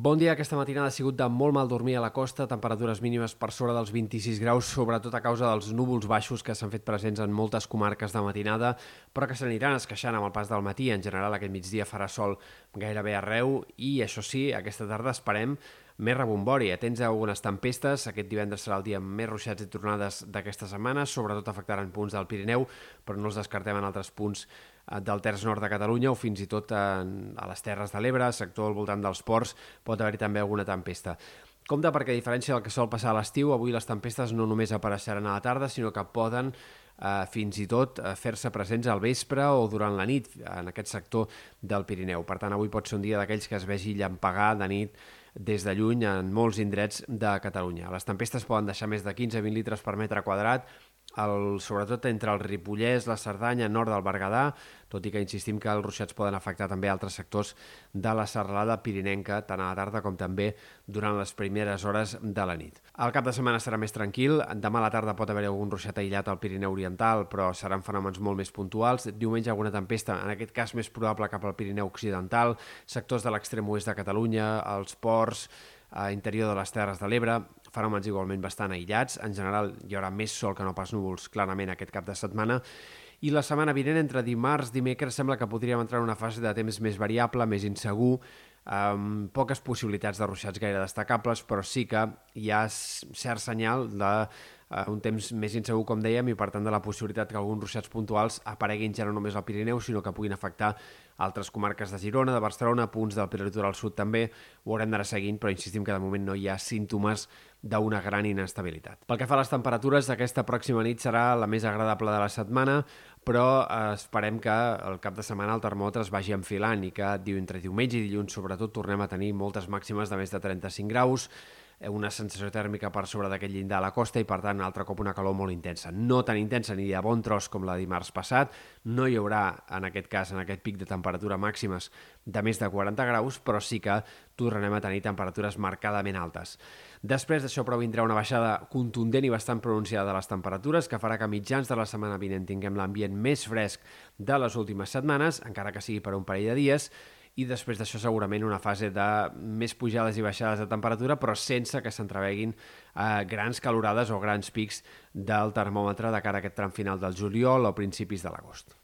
Bon dia. Aquesta matinada ha sigut de molt mal dormir a la costa, temperatures mínimes per sobre dels 26 graus, sobretot a causa dels núvols baixos que s'han fet presents en moltes comarques de matinada, però que s'aniran esqueixant amb el pas del matí. En general, aquest migdia farà sol gairebé arreu i, això sí, aquesta tarda esperem més rebombori. Atents a algunes tempestes. Aquest divendres serà el dia amb més ruixats i tornades d'aquesta setmana, sobretot afectaran punts del Pirineu, però no els descartem en altres punts del terç nord de Catalunya o fins i tot en, a les Terres de l'Ebre, sector al voltant dels ports, pot haver-hi també alguna tempesta. Compte perquè, a diferència del que sol passar a l'estiu, avui les tempestes no només apareixeran a la tarda, sinó que poden eh, fins i tot eh, fer-se presents al vespre o durant la nit en aquest sector del Pirineu. Per tant, avui pot ser un dia d'aquells que es vegi llampagar de nit des de lluny en molts indrets de Catalunya. Les tempestes poden deixar més de 15-20 litres per metre quadrat, el, sobretot entre el Ripollès, la Cerdanya, nord del Berguedà, tot i que insistim que els ruixats poden afectar també altres sectors de la serralada pirinenca, tant a la tarda com també durant les primeres hores de la nit. El cap de setmana serà més tranquil, demà a la tarda pot haver algun ruixat aïllat al Pirineu Oriental, però seran fenòmens molt més puntuals. Diumenge alguna tempesta, en aquest cas més probable cap al Pirineu Occidental, sectors de l'extrem oest de Catalunya, els ports, a interior de les Terres de l'Ebre, fenòmens igualment bastant aïllats. En general hi haurà més sol que no pas núvols clarament aquest cap de setmana. I la setmana vinent, entre dimarts i dimecres, sembla que podríem entrar en una fase de temps més variable, més insegur, amb poques possibilitats de ruixats gaire destacables, però sí que hi ha cert senyal de uh, un temps més insegur, com dèiem, i per tant de la possibilitat que alguns ruixats puntuals apareguin ja no només al Pirineu, sinó que puguin afectar altres comarques de Girona, de Barcelona, punts del prelitoral sud també, ho haurem d'anar seguint, però insistim que de moment no hi ha símptomes d'una gran inestabilitat. Pel que fa a les temperatures, aquesta pròxima nit serà la més agradable de la setmana, però eh, esperem que el cap de setmana el termòmetre es vagi enfilant i que entre diumenge i dilluns sobretot tornem a tenir moltes màximes de més de 35 graus, Eh, una sensació tèrmica per sobre d'aquest llindar a la costa i, per tant, altre cop una calor molt intensa. No tan intensa ni de bon tros com la dimarts passat, no hi haurà, en aquest cas, en aquest pic de temperatura màximes de més de 40 graus, però sí que tornarem a tenir temperatures marcadament altes. Després d'això, però, vindrà una baixada contundent i bastant pronunciada de les temperatures que farà que a mitjans de la setmana vinent tinguem l'ambient més fresc de les últimes setmanes, encara que sigui per un parell de dies, i després d'això segurament una fase de més pujades i baixades de temperatura, però sense que s'entreveguin eh, grans calorades o grans pics del termòmetre de cara a aquest tram final del juliol o principis de l'agost.